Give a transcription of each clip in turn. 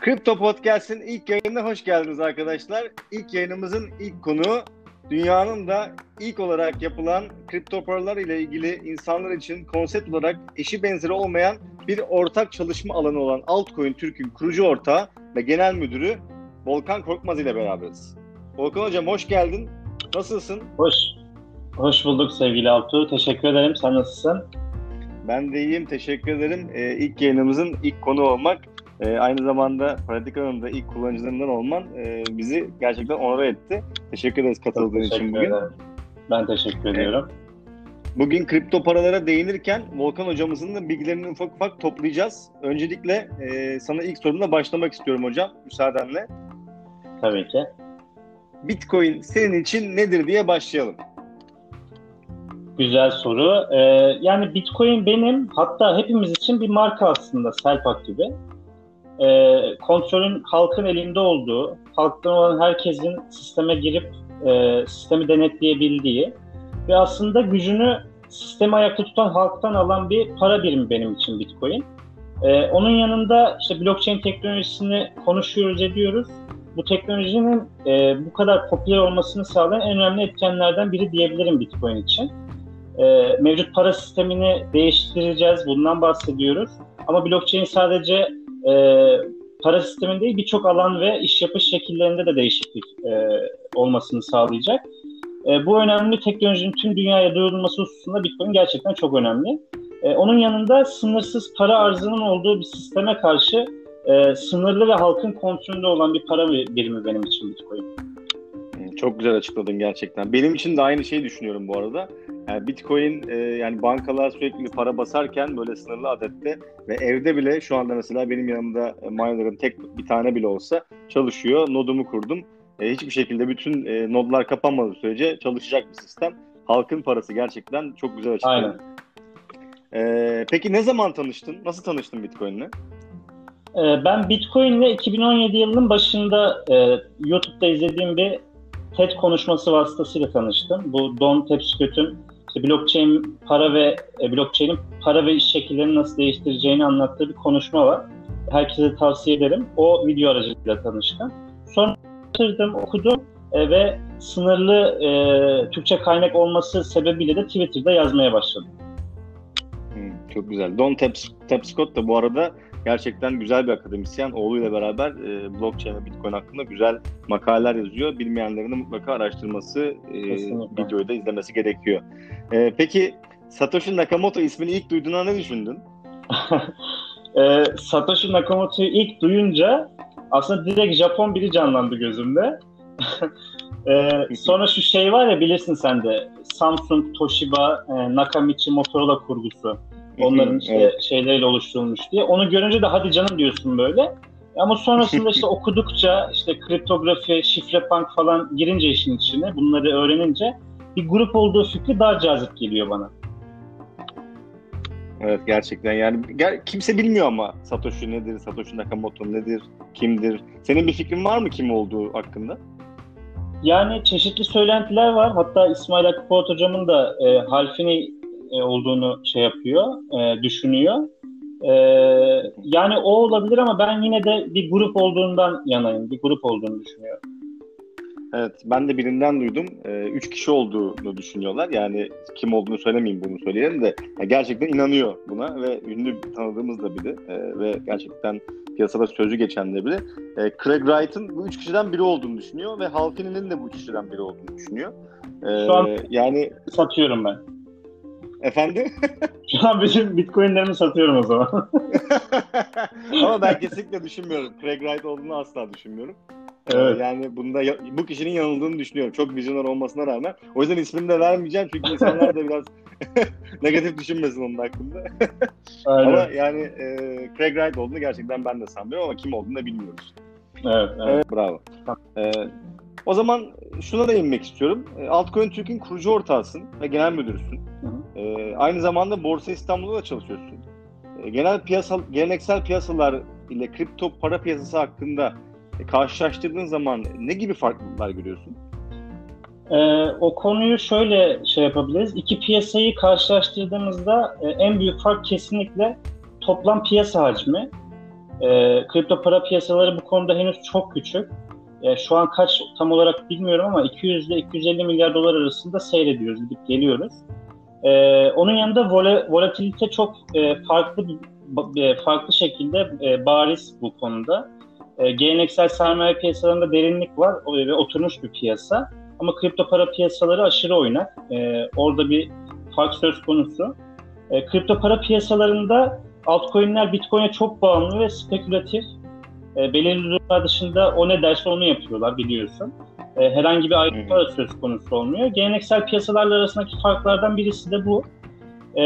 Kripto Podcast'in ilk yayınına hoş geldiniz arkadaşlar. İlk yayınımızın ilk konu dünyanın da ilk olarak yapılan kripto paralar ile ilgili insanlar için konsept olarak eşi benzeri olmayan bir ortak çalışma alanı olan Altcoin Türk'ün kurucu ortağı ve genel müdürü Volkan Korkmaz ile beraberiz. Volkan Hocam hoş geldin. Nasılsın? Hoş. Hoş bulduk sevgili Altuğ. Teşekkür ederim. Sen nasılsın? Ben de iyiyim. Teşekkür ederim. Ee, ilk yayınımızın ilk konu olmak e, aynı zamanda Pratika'nın da ilk kullanıcılarından olman e, bizi gerçekten onur etti. Teşekkür ederiz katıldığın Teşekkür için bugün. ederim. Ben teşekkür ediyorum. Bugün kripto paralara değinirken Volkan hocamızın da bilgilerini ufak ufak toplayacağız. Öncelikle e, sana ilk sorumla başlamak istiyorum hocam müsaadenle. Tabii ki. Bitcoin senin için nedir diye başlayalım. Güzel soru. Ee, yani Bitcoin benim hatta hepimiz için bir marka aslında Selpak gibi. Ee, kontrolün halkın elinde olduğu, halktan olan herkesin sisteme girip e, sistemi denetleyebildiği ve aslında gücünü sistemi ayakta tutan halktan alan bir para birimi benim için Bitcoin. Ee, onun yanında işte blockchain teknolojisini konuşuyoruz ediyoruz. Bu teknolojinin e, bu kadar popüler olmasını sağlayan en önemli etkenlerden biri diyebilirim Bitcoin için. E, mevcut para sistemini değiştireceğiz, bundan bahsediyoruz. Ama blockchain sadece e, para sisteminde değil birçok alan ve iş yapış şekillerinde de değişiklik e, olmasını sağlayacak. E, bu önemli teknolojinin tüm dünyaya duyurulması hususunda Bitcoin gerçekten çok önemli. E, onun yanında sınırsız para arzının olduğu bir sisteme karşı e, sınırlı ve halkın kontrolünde olan bir para birimi benim için Bitcoin. Çok güzel açıkladın gerçekten. Benim için de aynı şeyi düşünüyorum bu arada. Yani Bitcoin e, yani bankalar sürekli para basarken böyle sınırlı adette ve evde bile şu anda mesela benim yanımda e, miner'ın tek bir tane bile olsa çalışıyor. Nodumu kurdum. E, hiçbir şekilde bütün e, nodlar kapanmadığı sürece çalışacak bir sistem. Halkın parası gerçekten çok güzel açıkladın. Aynen. E, peki ne zaman tanıştın? Nasıl tanıştın Bitcoin'le? E, ben Bitcoin'le 2017 yılının başında e, YouTube'da izlediğim bir TED konuşması vasıtasıyla tanıştım. Bu Don Tapscott'un işte blockchain para ve e, blockchain'in para ve iş şekillerini nasıl değiştireceğini anlattığı bir konuşma var. Herkese tavsiye ederim. O video aracılığıyla tanıştım. Sonra araştırdım, okudum e, ve sınırlı e, Türkçe kaynak olması sebebiyle de Twitter'da yazmaya başladım. Hmm, çok güzel. Don Tapscott da bu arada gerçekten güzel bir akademisyen. Oğluyla beraber e, blockchain ve bitcoin hakkında güzel makaleler yazıyor. Bilmeyenlerin de mutlaka araştırması, e, videoyu da izlemesi gerekiyor. E, peki Satoshi Nakamoto ismini ilk duyduğunda ne düşündün? e, Satoshi Nakamoto'yu ilk duyunca aslında direkt Japon biri canlandı gözümde. e, sonra şu şey var ya bilirsin sen de Samsung, Toshiba, e, Nakamichi, Motorola kurgusu. Onların işte evet. şeyleriyle oluşturulmuş diye. Onu görünce de hadi canım diyorsun böyle. Ama sonrasında işte okudukça işte kriptografi, şifre punk falan girince işin içine bunları öğrenince bir grup olduğu fikri daha cazip geliyor bana. Evet gerçekten yani ger- kimse bilmiyor ama Satoshi nedir, Satoshi Nakamoto nedir, kimdir? Senin bir fikrin var mı kim olduğu hakkında? Yani çeşitli söylentiler var. Hatta İsmail Hakkı hocamın da e, Halfini e, olduğunu şey yapıyor, e, düşünüyor. E, yani o olabilir ama ben yine de bir grup olduğundan yanayım. Bir grup olduğunu düşünüyorum. Evet, ben de birinden duydum. E, üç kişi olduğunu düşünüyorlar. Yani kim olduğunu söylemeyeyim bunu söyleyelim de yani gerçekten inanıyor buna ve ünlü tanıdığımız da biri e, ve gerçekten piyasada sözü geçen de biri. E, Craig Wright'ın bu üç kişiden biri olduğunu düşünüyor ve Halfini'nin de bu üç kişiden biri olduğunu düşünüyor. E, Şu an yani satıyorum ben. Efendim? Şu an bütün bitcoinlerimi satıyorum o zaman. Ama ben kesinlikle düşünmüyorum. Craig Wright olduğunu asla düşünmüyorum. Evet. Yani bunda bu kişinin yanıldığını düşünüyorum. Çok vizyoner olmasına rağmen. O yüzden ismini de vermeyeceğim çünkü insanlar da biraz negatif düşünmesin onun hakkında. Aynen. ama yani e, Craig Wright olduğunu gerçekten ben de sanmıyorum ama kim olduğunu da bilmiyoruz. Evet, evet. evet bravo. E, o zaman şuna da inmek istiyorum. Altcoin Türk'ün kurucu ortağısın ve genel müdürüsün. Hı hı. E, aynı zamanda Borsa İstanbul'da da çalışıyorsun. E, genel piyasa, geleneksel piyasalar ile kripto para piyasası hakkında e, karşılaştırdığın zaman ne gibi farklılıklar görüyorsun? Ee, o konuyu şöyle şey yapabiliriz. İki piyasayı karşılaştırdığımızda e, en büyük fark kesinlikle toplam piyasa hacmi. E, kripto para piyasaları bu konuda henüz çok küçük. E, şu an kaç tam olarak bilmiyorum ama 200 ile 250 milyar dolar arasında seyrediyoruz, gidip geliyoruz. E, onun yanında vol volatilite çok e, farklı e, farklı şekilde e, bariz bu konuda. E, geleneksel sermaye piyasalarında derinlik var ve oturmuş bir piyasa. Ama kripto para piyasaları aşırı oynak. E, orada bir fark söz konusu. E, kripto para piyasalarında altcoin'ler Bitcoin'e çok bağımlı ve spekülatif. E, belirli durumlar dışında o ne derse onu yapıyorlar biliyorsun. E, herhangi bir ayrıntı da söz konusu olmuyor. Geleneksel piyasalarla arasındaki farklardan birisi de bu. E,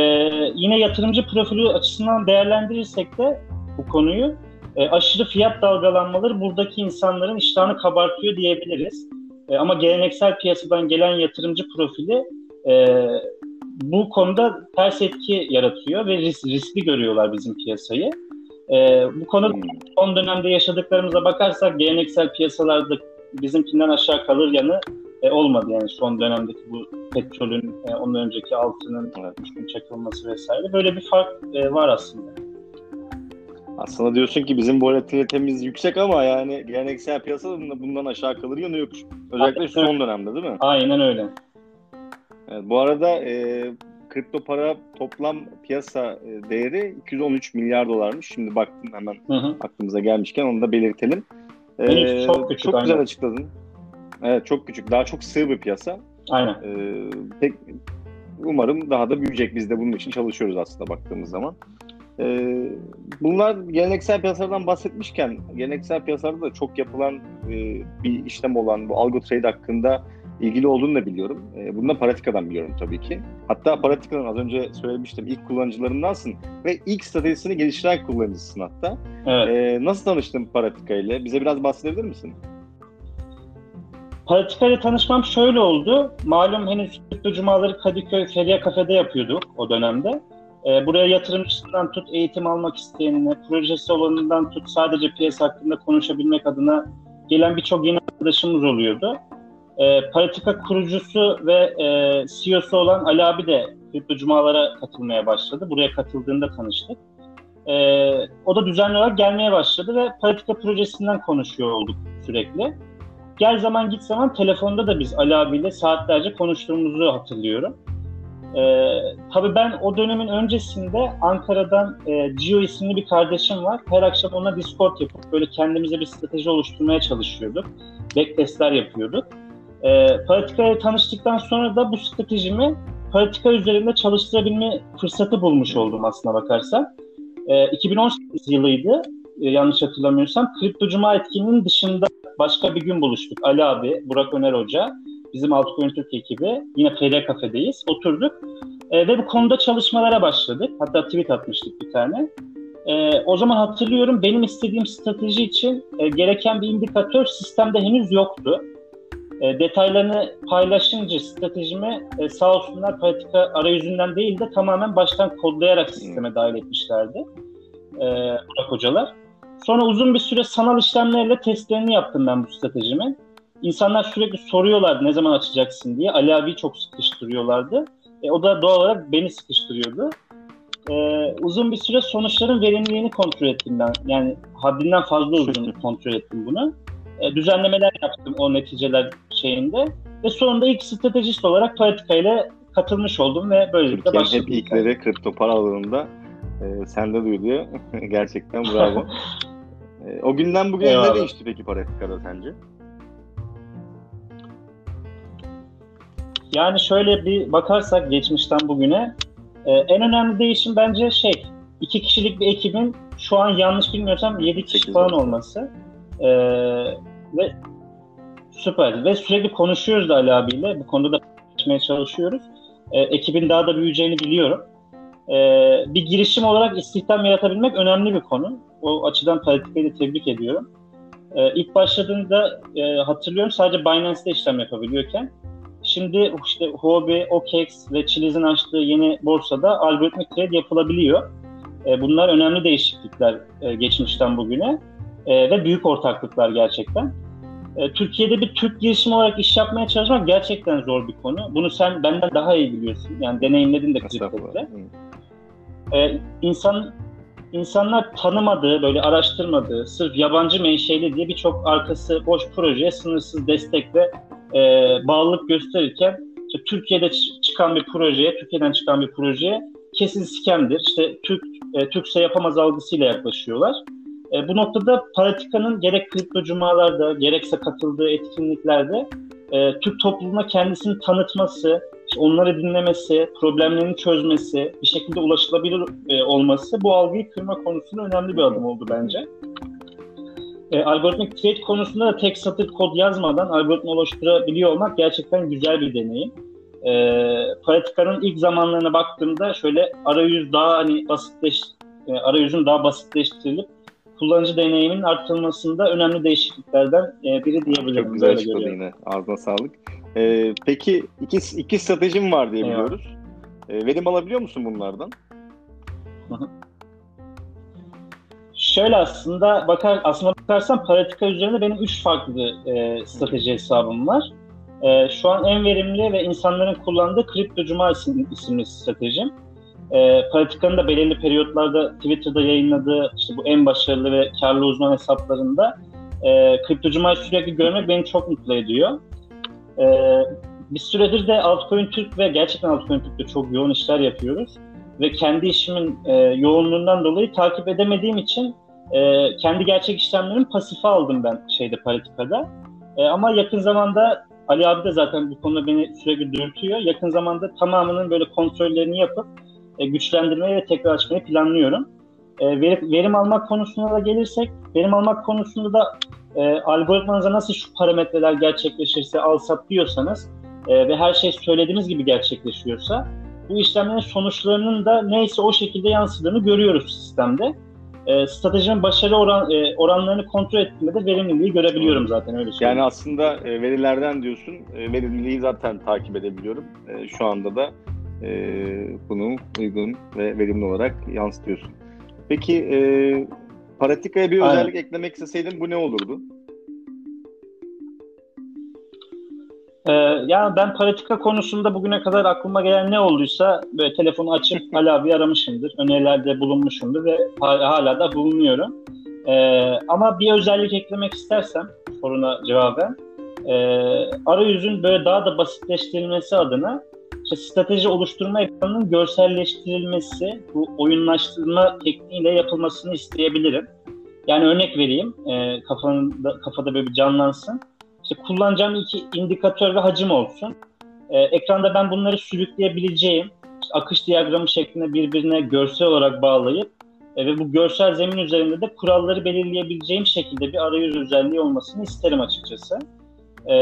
yine yatırımcı profili açısından değerlendirirsek de bu konuyu e, aşırı fiyat dalgalanmaları buradaki insanların iştahını kabartıyor diyebiliriz. E, ama geleneksel piyasadan gelen yatırımcı profili e, bu konuda ters etki yaratıyor ve risk, riskli görüyorlar bizim piyasayı. E, bu konuda hmm. son dönemde yaşadıklarımıza bakarsak geleneksel piyasalarda bizimkinden aşağı kalır yanı e, olmadı yani son dönemdeki bu petrolün, e, ondan önceki altının evet. çakılması vesaire. Böyle bir fark e, var aslında. Aslında diyorsun ki bizim volatilitemiz yüksek ama yani geleneksel piyasada bundan aşağı kalır yanı yok. Özellikle şu son dönemde değil mi? Aynen öyle. Evet, bu arada e, kripto para toplam piyasa e, değeri 213 milyar dolarmış. Şimdi baktım hemen hı hı. aklımıza gelmişken onu da belirtelim. Ee, çok küçük. Çok güzel açıkladın. Evet çok küçük. Daha çok sığ bir piyasa. Aynen. Ee, pek, umarım daha da büyüyecek. Biz de bunun için çalışıyoruz aslında baktığımız zaman. Ee, bunlar geleneksel piyasalardan bahsetmişken geleneksel piyasalarda da çok yapılan e, bir işlem olan bu algo trade hakkında ilgili olduğunu da biliyorum. E, bunu da Paratika'dan biliyorum tabii ki. Hatta Paratika'nın az önce söylemiştim ilk kullanıcılarındansın ve ilk stratejisini geliştiren kullanıcısın hatta. Evet. E, nasıl tanıştın Paratika ile? Bize biraz bahsedebilir misin? Paratika ile tanışmam şöyle oldu. Malum henüz kripto cumaları Kadıköy Feriye Kafe'de yapıyorduk o dönemde. E, buraya yatırımcısından tut, eğitim almak isteyenine, projesi olanından tut, sadece piyasa hakkında konuşabilmek adına gelen birçok yeni arkadaşımız oluyordu. E, Paratika kurucusu ve e, CEO'su olan Ali abi de kripto cumalara katılmaya başladı. Buraya katıldığında tanıştık. E, o da düzenli olarak gelmeye başladı ve Paratika projesinden konuşuyor olduk sürekli. Gel zaman git zaman telefonda da biz Ali abiyle saatlerce konuştuğumuzu hatırlıyorum. Ee, tabii ben o dönemin öncesinde Ankara'dan e, Gio isimli bir kardeşim var. Her akşam ona Discord yapıp böyle kendimize bir strateji oluşturmaya çalışıyorduk. Backtestler yapıyorduk. E, Paratika tanıştıktan sonra da bu stratejimi Paratika üzerinde çalıştırabilme fırsatı bulmuş oldum aslına bakarsan. E, 2018 yılıydı e, yanlış hatırlamıyorsam. Kripto Cuma etkinliğinin dışında başka bir gün buluştuk. Ali abi, Burak Öner Hoca, bizim Altcoin Türk ekibi. Yine FR Kafe'deyiz. Oturduk e, ve bu konuda çalışmalara başladık. Hatta tweet atmıştık bir tane. E, o zaman hatırlıyorum benim istediğim strateji için e, gereken bir indikatör sistemde henüz yoktu. E, detaylarını paylaşınca stratejimi e, sağ olsunlar pratika arayüzünden değil de tamamen baştan kodlayarak sisteme dahil etmişlerdi e, hocalar. Sonra uzun bir süre sanal işlemlerle testlerini yaptım ben bu stratejimin. İnsanlar sürekli soruyorlardı ne zaman açacaksın diye. Ali abi çok sıkıştırıyorlardı. E, o da doğal olarak beni sıkıştırıyordu. E, uzun bir süre sonuçların verimliliğini kontrol ettim ben. Yani haddinden fazla uzun kontrol ettim bunu. E, düzenlemeler yaptım o neticeler şeyinde. Ve sonunda ilk stratejist olarak Politika ile katılmış oldum ve böylelikle başladım. hep ilkleri kripto para alanında e, sende duyuluyor. Gerçekten bravo. e, o günden bugüne Eyvallah. ne değişti peki Politika'da sence? Yani şöyle bir bakarsak geçmişten bugüne e, en önemli değişim bence şey iki kişilik bir ekibin şu an yanlış bilmiyorsam 7 kişi falan olması. E, ve süper. Ve sürekli konuşuyoruz da Ali abiyle. Bu konuda da konuşmaya çalışıyoruz. E, ekibin daha da büyüyeceğini biliyorum. E, bir girişim olarak istihdam yaratabilmek önemli bir konu. O açıdan politikayı da tebrik ediyorum. E, ilk başladığında e, hatırlıyorum sadece Binance'de işlem yapabiliyorken şimdi işte Huobi, OKEx ve Chiliz'in açtığı yeni borsada algoritmik trade yapılabiliyor. E, bunlar önemli değişiklikler e, geçmişten bugüne e, ve büyük ortaklıklar gerçekten. E, Türkiye'de bir Türk girişimi olarak iş yapmaya çalışmak gerçekten zor bir konu. Bunu sen benden daha iyi biliyorsun. Yani deneyimledin de kriptoda. E, insan insanlar tanımadığı, böyle araştırmadığı, sırf yabancı menşeli diye birçok arkası boş projeye sınırsız destek ve e, bağlılık gösterirken işte Türkiye'de çıkan bir projeye, Türkiye'den çıkan bir projeye kesin skemdir. İşte Türk e, Türkse yapamaz algısıyla yaklaşıyorlar. E, bu noktada Paratika'nın gerek kripto cumalarda gerekse katıldığı etkinliklerde e, Türk toplumuna kendisini tanıtması, onları dinlemesi, problemlerini çözmesi, bir şekilde ulaşılabilir e, olması bu algıyı kırma konusunda önemli bir adım oldu bence. E, algoritmik trade konusunda da tek satır kod yazmadan algoritma oluşturabiliyor olmak gerçekten güzel bir deneyim. E, Paratika'nın ilk zamanlarına baktığımda şöyle arayüz daha hani basitleş, e, arayüzün daha basitleştirilip kullanıcı deneyiminin arttırılmasında önemli değişikliklerden e, biri diyebilirim. Çok güzel açıkladın yine. Ağzına sağlık. Ee, peki iki, iki stratejim var diye biliyoruz. Ee, verim alabiliyor musun bunlardan? Şöyle aslında bakar aslında bakarsan Paratika üzerinde benim üç farklı e, strateji hesabım var. E, şu an en verimli ve insanların kullandığı Kripto Cuma isimli, isimli stratejim. E, Paratika'nın da belirli periyotlarda Twitter'da yayınladığı işte bu en başarılı ve karlı uzman hesaplarında e, Kripto Cuma'yı sürekli görmek beni çok mutlu ediyor. E, bir süredir de Altcoin Türk ve gerçekten Altcoin Türk'te çok yoğun işler yapıyoruz. Ve kendi işimin e, yoğunluğundan dolayı takip edemediğim için e, kendi gerçek işlemlerimi pasife aldım ben şeyde Paratika'da. E, ama yakın zamanda Ali abi de zaten bu konuda beni sürekli dürtüyor. Yakın zamanda tamamının böyle kontrollerini yapıp e, güçlendirmeyi ve tekrar açmayı planlıyorum. E, verim, almak konusunda da gelirsek, verim almak konusunda da e, algoritmanıza nasıl şu parametreler gerçekleşirse al sat diyorsanız e, ve her şey söylediğiniz gibi gerçekleşiyorsa bu işlemlerin sonuçlarının da neyse o şekilde yansıdığını görüyoruz sistemde. E, stratejinin başarı oran, e, oranlarını kontrol ettiğimde de verimliliği görebiliyorum zaten öyle söyleyeyim. Yani aslında e, verilerden diyorsun, e, verimliliği zaten takip edebiliyorum. E, şu anda da e, bunu uygun ve verimli olarak yansıtıyorsun. Peki e, Paratika'ya bir Aynen. özellik eklemek isteseydin bu ne olurdu? Ee, yani ben Paratika konusunda bugüne kadar aklıma gelen ne olduysa böyle telefonu açıp Ali abi aramışımdır. Önerilerde bulunmuşumdur ve hala da bulunuyorum. Ee, ama bir özellik eklemek istersem soruna cevaben e, arayüzün böyle daha da basitleştirilmesi adına strateji oluşturma ekranının görselleştirilmesi, bu oyunlaştırma tekniğiyle yapılmasını isteyebilirim. Yani örnek vereyim, e, kafanda, kafada böyle bir canlansın. İşte kullanacağım iki indikatör ve hacim olsun. E, ekranda ben bunları sürükleyebileceğim, işte akış diyagramı şeklinde birbirine görsel olarak bağlayıp e, ve bu görsel zemin üzerinde de kuralları belirleyebileceğim şekilde bir arayüz özelliği olmasını isterim açıkçası. E,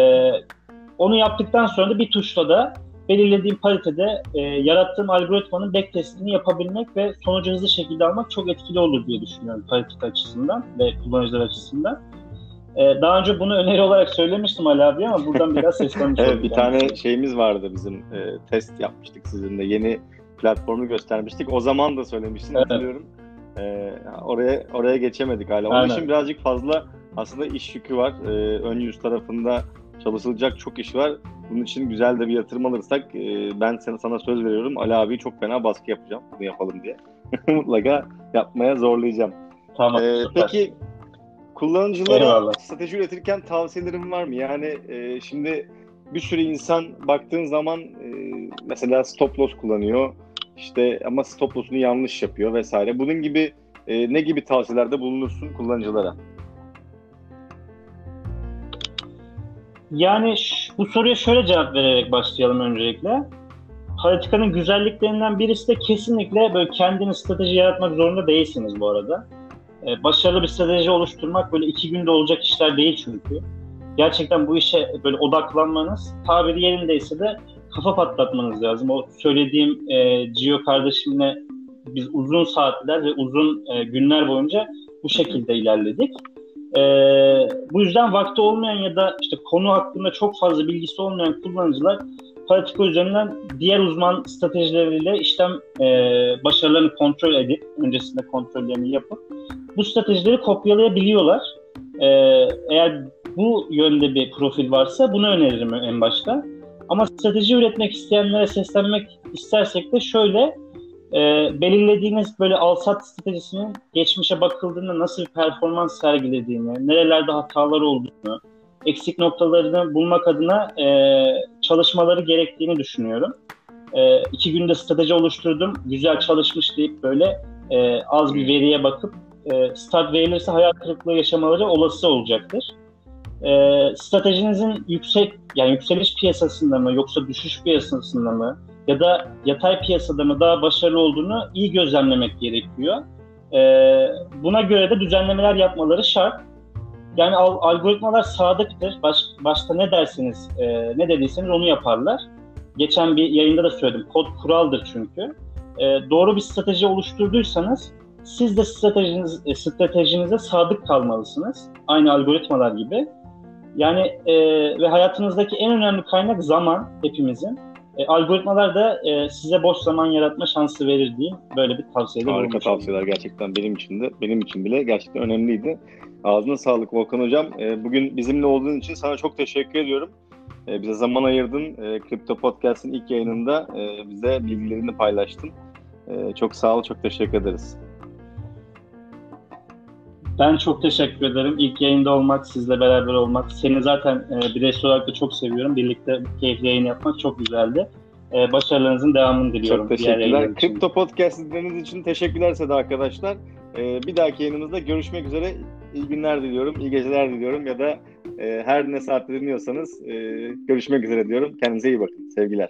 onu yaptıktan sonra da bir tuşla da belirlediğim paritede e, yarattığım algoritmanın backtestini yapabilmek ve sonucu hızlı şekilde almak çok etkili olur diye düşünüyorum parite açısından ve kullanıcılar açısından. E, daha önce bunu öneri olarak söylemiştim Ali abi ama buradan biraz seslenmiş Evet bir tane şeyimiz vardı bizim e, test yapmıştık sizinle yeni platformu göstermiştik. O zaman da söylemiştin evet. biliyorum. E, oraya oraya geçemedik hala. Onun Aynen. için birazcık fazla aslında iş yükü var. E, ön yüz tarafında çalışılacak çok iş var. Bunun için güzel de bir yatırım alırsak e, ben sana, sana söz veriyorum. Ali abi çok fena baskı yapacağım bunu yapalım diye. Mutlaka yapmaya zorlayacağım. Tamam. Ee, peki kullanıcılara Eyvallah. strateji üretirken tavsiyelerin var mı? Yani e, şimdi bir sürü insan baktığın zaman e, mesela stop loss kullanıyor. İşte ama stop loss'unu yanlış yapıyor vesaire. Bunun gibi e, ne gibi tavsiyelerde bulunursun kullanıcılara? Yani bu soruya şöyle cevap vererek başlayalım öncelikle. Politikanın güzelliklerinden birisi de kesinlikle böyle kendiniz strateji yaratmak zorunda değilsiniz bu arada. Ee, başarılı bir strateji oluşturmak böyle iki günde olacak işler değil çünkü. Gerçekten bu işe böyle odaklanmanız, tabiri yerindeyse de kafa patlatmanız lazım. O söylediğim e, Gio kardeşimle biz uzun saatler ve uzun e, günler boyunca bu şekilde ilerledik. E, bu yüzden vakti olmayan ya da işte konu hakkında çok fazla bilgisi olmayan kullanıcılar politika üzerinden diğer uzman stratejileriyle işlem e, başarılarını kontrol edip öncesinde kontrollerini yapıp bu stratejileri kopyalayabiliyorlar. E, eğer bu yönde bir profil varsa bunu öneririm en başta. Ama strateji üretmek isteyenlere seslenmek istersek de şöyle e, belirlediğiniz böyle alsat stratejisinin geçmişe bakıldığında nasıl bir performans sergilediğini, nerelerde hatalar olduğunu, eksik noktalarını bulmak adına e, çalışmaları gerektiğini düşünüyorum. E, iki günde strateji oluşturdum, güzel çalışmış deyip böyle e, az bir veriye bakıp e, start verilirse hayal kırıklığı yaşamaları olası olacaktır. E, stratejinizin yüksek yani yükseliş piyasasında mı yoksa düşüş piyasasında mı ya da yatay piyasada mı daha başarılı olduğunu iyi gözlemlemek gerekiyor. E, buna göre de düzenlemeler yapmaları şart. Yani al, algoritmalar sadıktır. Baş, başta ne derseniz, e, ne dediyseniz onu yaparlar. Geçen bir yayında da söyledim. Kod kuraldır çünkü. E, doğru bir strateji oluşturduysanız siz de stratejiniz, e, stratejinize sadık kalmalısınız. Aynı algoritmalar gibi. Yani e, ve hayatınızdaki en önemli kaynak zaman hepimizin. E, algoritmalar da e, size boş zaman yaratma şansı verir diye böyle bir tavsiyede Harika tavsiyeler gerçekten benim için de benim için bile gerçekten önemliydi. Ağzına sağlık Volkan Hocam. E, bugün bizimle olduğun için sana çok teşekkür ediyorum. E, bize zaman ayırdın. E, Kripto Podcast'ın ilk yayınında e, bize bilgilerini paylaştın. E, çok sağ ol, çok teşekkür ederiz. Ben çok teşekkür ederim. İlk yayında olmak, sizle beraber olmak. Seni zaten e, bireysel olarak da çok seviyorum. Birlikte keyifli yayın yapmak çok güzeldi. E, başarılarınızın devamını diliyorum. Çok teşekkürler. Kripto Podcast izlediğiniz için teşekkürler Seda arkadaşlar. E, bir dahaki yayınımızda görüşmek üzere. İyi günler diliyorum, iyi geceler diliyorum ya da e, her ne saatte dinliyorsanız e, görüşmek üzere diyorum. Kendinize iyi bakın. Sevgiler.